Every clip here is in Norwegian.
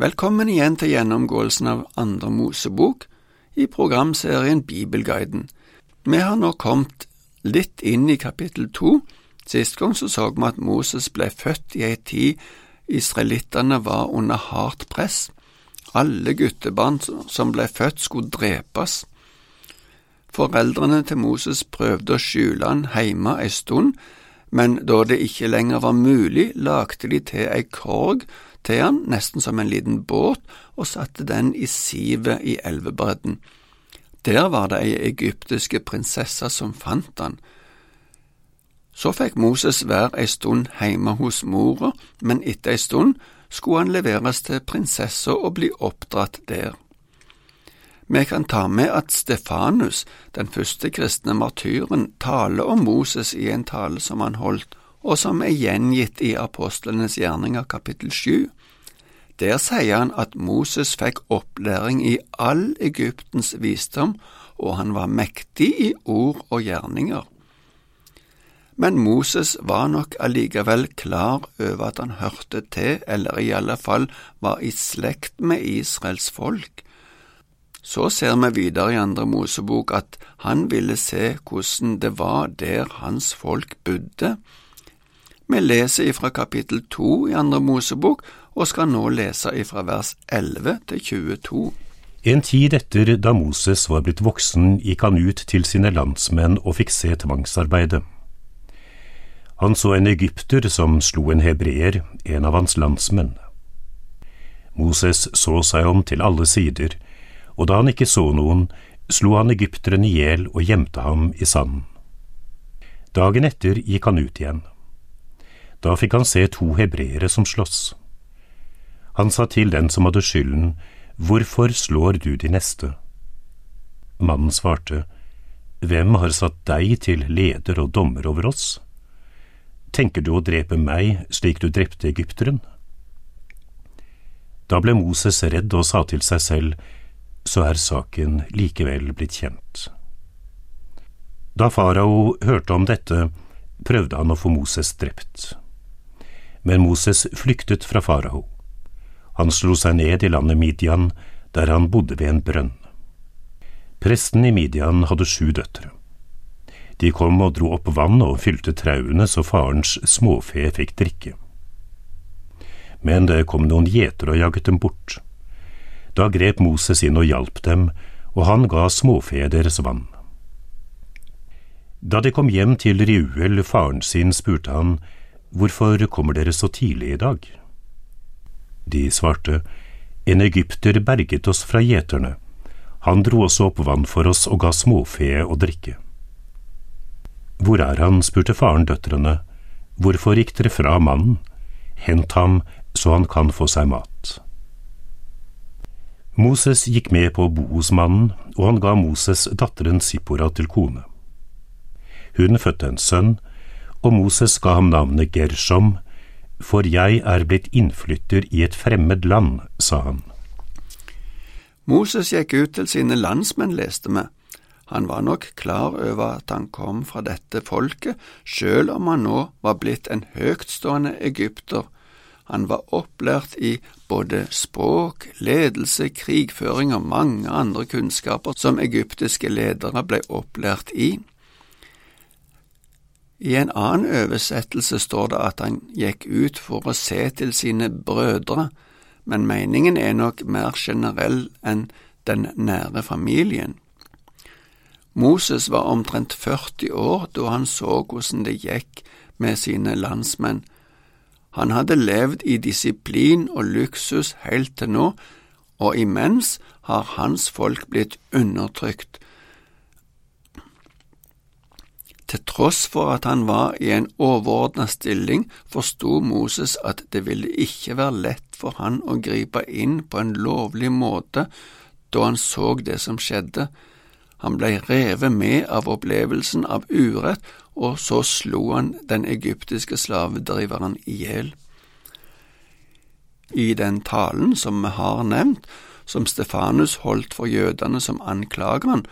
Velkommen igjen til gjennomgåelsen av Andre Mosebok i programserien Bibelguiden. Vi har nå kommet litt inn i kapittel to. Sist gang så så vi at Moses ble født i ei tid israelittene var under hardt press. Alle guttebarn som ble født, skulle drepes. Foreldrene til Moses prøvde å skjule han hjemme ei stund, men da det ikke lenger var mulig, lagde de til ei korg til han, nesten som en liten båt, og satte den i sivet i elvebredden. Der var det ei egyptiske prinsesse som fant han. Så fikk Moses være ei stund hjemme hos mora, men etter ei stund skulle han leveres til prinsessa og bli oppdratt der. Vi kan ta med at Stefanus, den første kristne martyren, taler om Moses i en tale som han holdt og som er gjengitt i Apostlenes gjerninger kapittel sju. Der sier han at Moses fikk opplæring i all Egyptens visdom, og han var mektig i ord og gjerninger. Men Moses var nok allikevel klar over at han hørte til, eller i alle fall var i slekt med Israels folk. Så ser vi videre i Andre Mosebok at han ville se hvordan det var der hans folk bodde, vi leser ifra kapittel to i Andre Mosebok, og skal nå lese ifra vers 11 til 22. En tid etter da Moses var blitt voksen, gikk han ut til sine landsmenn og fikk se tvangsarbeidet. Han så en egypter som slo en hebreer, en av hans landsmenn. Moses så seg om til alle sider, og da han ikke så noen, slo han egypteren i hjel og gjemte ham i sanden. Dagen etter gikk han ut igjen. Da fikk han se to hebreere som slåss. Han sa til den som hadde skylden, Hvorfor slår du de neste? Mannen svarte, Hvem har satt deg til leder og dommer over oss? Tenker du å drepe meg slik du drepte egypteren? Da ble Moses redd og sa til seg selv, så er saken likevel blitt kjent. Da farao hørte om dette, prøvde han å få Moses drept. Men Moses flyktet fra farao. Han slo seg ned i landet Midian, der han bodde ved en brønn. Presten i Midian hadde sju døtre. De kom og dro opp vann og fylte trauene så farens småfe fikk drikke. Men det kom noen gjetere og jaget dem bort. Da grep Moses inn og hjalp dem, og han ga småfe deres vann. Da de kom hjem til Riuel, faren sin, spurte han, Hvorfor kommer dere så tidlig i dag? De svarte, En egypter berget oss fra gjeterne. Han dro også opp vann for oss og ga småfe å drikke. Hvor er han? spurte faren døtrene. Hvorfor gikk dere fra mannen? Hent ham så han kan få seg mat. Moses gikk med på bo hos mannen, og han ga Moses datteren Sippora til kone. Hun fødte en sønn, og Moses ga ham navnet Gershom, for jeg er blitt innflytter i et fremmed land, sa han. Moses gikk ut til sine landsmenn, leste vi. Han var nok klar over at han kom fra dette folket, selv om han nå var blitt en høytstående egypter. Han var opplært i både språk, ledelse, krigføring og mange andre kunnskaper som egyptiske ledere ble opplært i. I en annen oversettelse står det at han gikk ut for å se til sine brødre, men meningen er nok mer generell enn den nære familien. Moses var omtrent 40 år da han så hvordan det gikk med sine landsmenn. Han hadde levd i disiplin og luksus helt til nå, og imens har hans folk blitt undertrykt til tross for at han var i en overordnet stilling, forsto Moses at det ville ikke være lett for han å gripe inn på en lovlig måte da han så det som skjedde. Han ble revet med av opplevelsen av urett, og så slo han den egyptiske slavedriveren i hjel. I den talen som vi har nevnt, som Stefanus holdt for jødene som anklager han,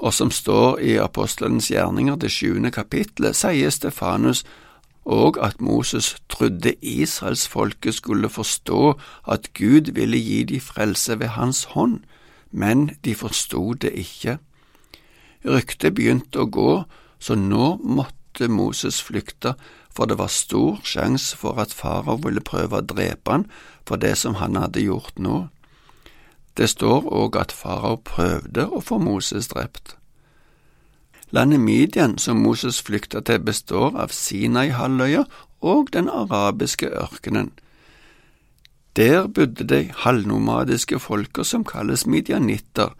og som står i apostelens gjerninger det sjuende kapittelet, sier Stefanus og at Moses trodde israelsfolket skulle forstå at Gud ville gi de frelse ved hans hånd, men de forsto det ikke. Ryktet begynte å gå, så nå måtte Moses flykte, for det var stor sjanse for at farao ville prøve å drepe han for det som han hadde gjort nå. Det står òg at farao prøvde å få Moses drept. Landet Midian, som Moses flykta til, består av Sinai-halvøya og den arabiske ørkenen. Der bodde de halvnomadiske folka som kalles midianitter.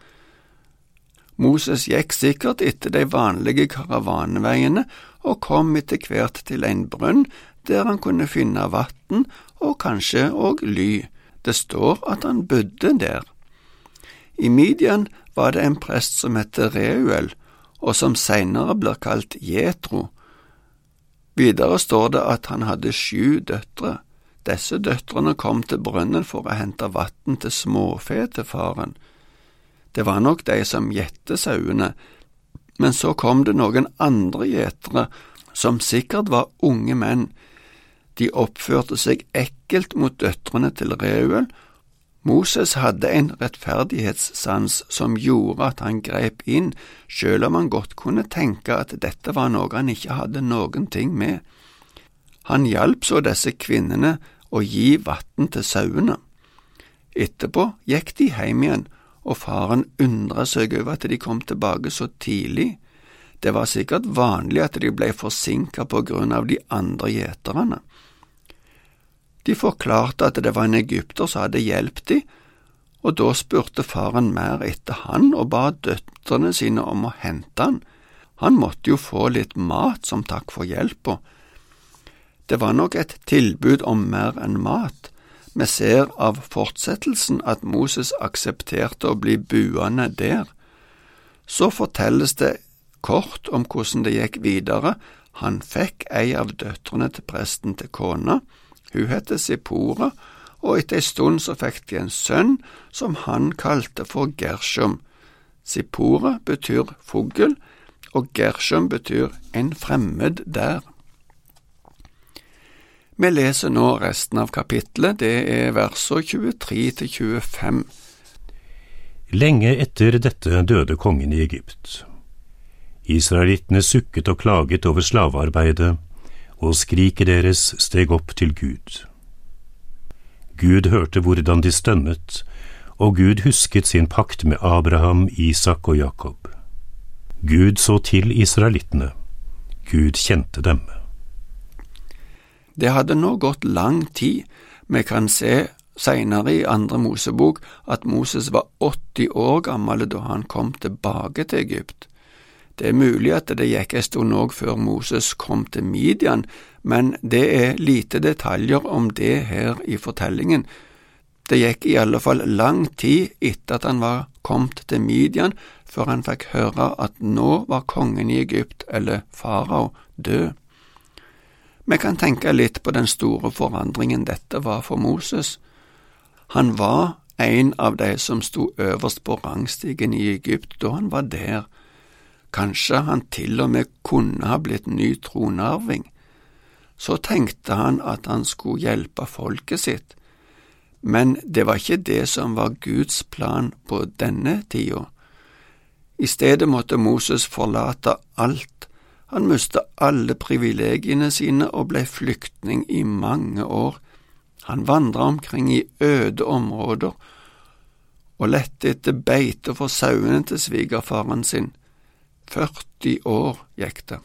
Moses gikk sikkert etter de vanlige karavaneveiene og kom etter hvert til en brønn der han kunne finne vann og kanskje òg ly. Det står at han bodde der. I Midian var det en prest som het Reuel, og som senere blir kalt Jetro. Videre står det at han hadde sju døtre. Disse døtrene kom til brønnen for å hente vann til småfe til faren. Det var nok de som gjette sauene, men så kom det noen andre gjetere, som sikkert var unge menn. De oppførte seg ekkelt mot døtrene til Reuel Moses hadde en rettferdighetssans som gjorde at han grep inn, selv om han godt kunne tenke at dette var noe han ikke hadde noen ting med. Han hjalp så disse kvinnene å gi vann til sauene. Etterpå gikk de hjem igjen, og faren undra seg over at de kom tilbake så tidlig. Det var sikkert vanlig at de ble forsinka på grunn av de andre gjeterne. De forklarte at det var en egypter som hadde hjulpet dem, og da spurte faren mer etter han og ba døtrene sine om å hente han. Han måtte jo få litt mat som takk for hjelpa. Det var nok et tilbud om mer enn mat. Vi ser av fortsettelsen at Moses aksepterte å bli buende der. Så fortelles det kort om hvordan det gikk videre. Han fikk ei av døtrene til presten til kone hun het Sipora, og etter ei stund så fikk de en sønn som han kalte for Gershom. Sipora betyr fugl, og Gershom betyr en fremmed der. Vi leser nå resten av kapittelet, det er versene 23 til 25. Lenge etter dette døde kongen i Egypt. Israelittene sukket og klaget over slavearbeidet, og skriket deres steg opp til Gud. Gud hørte hvordan de stønnet, og Gud husket sin pakt med Abraham, Isak og Jakob. Gud så til israelittene. Gud kjente dem. Det hadde nå gått lang tid. Vi kan se senere i Andre Mosebok at Moses var 80 år gammel da han kom tilbake til Egypt. Det er mulig at det gikk en stund òg før Moses kom til Midian, men det er lite detaljer om det her i fortellingen. Det gikk i alle fall lang tid etter at han var kommet til Midian, før han fikk høre at nå var kongen i Egypt, eller farao, død. Vi kan tenke litt på den store forandringen dette var for Moses. Han var en av de som sto øverst på rangstigen i Egypt da han var der Kanskje han til og med kunne ha blitt ny tronarving. Så tenkte han at han skulle hjelpe folket sitt, men det var ikke det som var Guds plan på denne tida. I stedet måtte Moses forlate alt, han mistet alle privilegiene sine og ble flyktning i mange år. Han vandret omkring i øde områder og lette etter beite for sauene til svigerfaren sin. 40 år gikk det.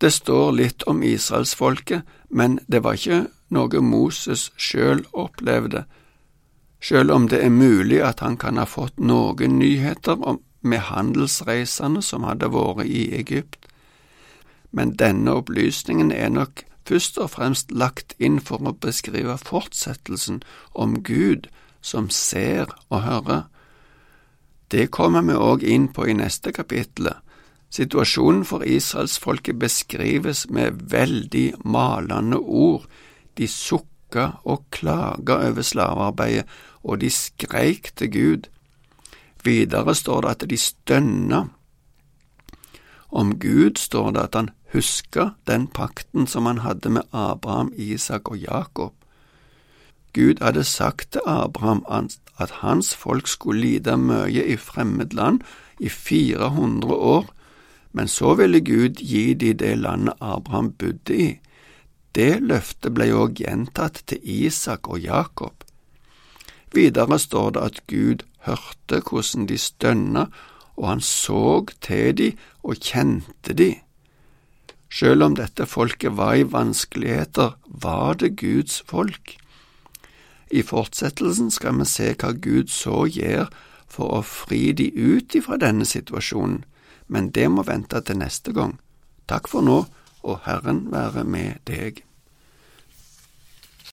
Det står litt om israelsfolket, men det var ikke noe Moses sjøl opplevde, sjøl om det er mulig at han kan ha fått noen nyheter med handelsreisene som hadde vært i Egypt. Men denne opplysningen er nok først og fremst lagt inn for å beskrive fortsettelsen om Gud som ser og hører, det kommer vi òg inn på i neste kapittel. Situasjonen for israelsfolket beskrives med veldig malende ord. De sukka og klaga over slavearbeidet, og de skreik til Gud. Videre står det at de stønna. Om Gud står det at han huska den pakten som han hadde med Abraham, Isak og Jakob. Gud hadde sagt til Abraham at hans folk skulle lide mye i fremmed land i 400 år, men så ville Gud gi de det landet Abraham bodde i. Det løftet ble òg gjentatt til Isak og Jakob. Videre står det at Gud hørte hvordan de stønna, og han så til de og kjente de. Selv om dette folket var i vanskeligheter, var det Guds folk. I fortsettelsen skal vi se hva Gud så gjør for å fri de ut ifra denne situasjonen, men det må vente til neste gang. Takk for nå, og Herren være med deg.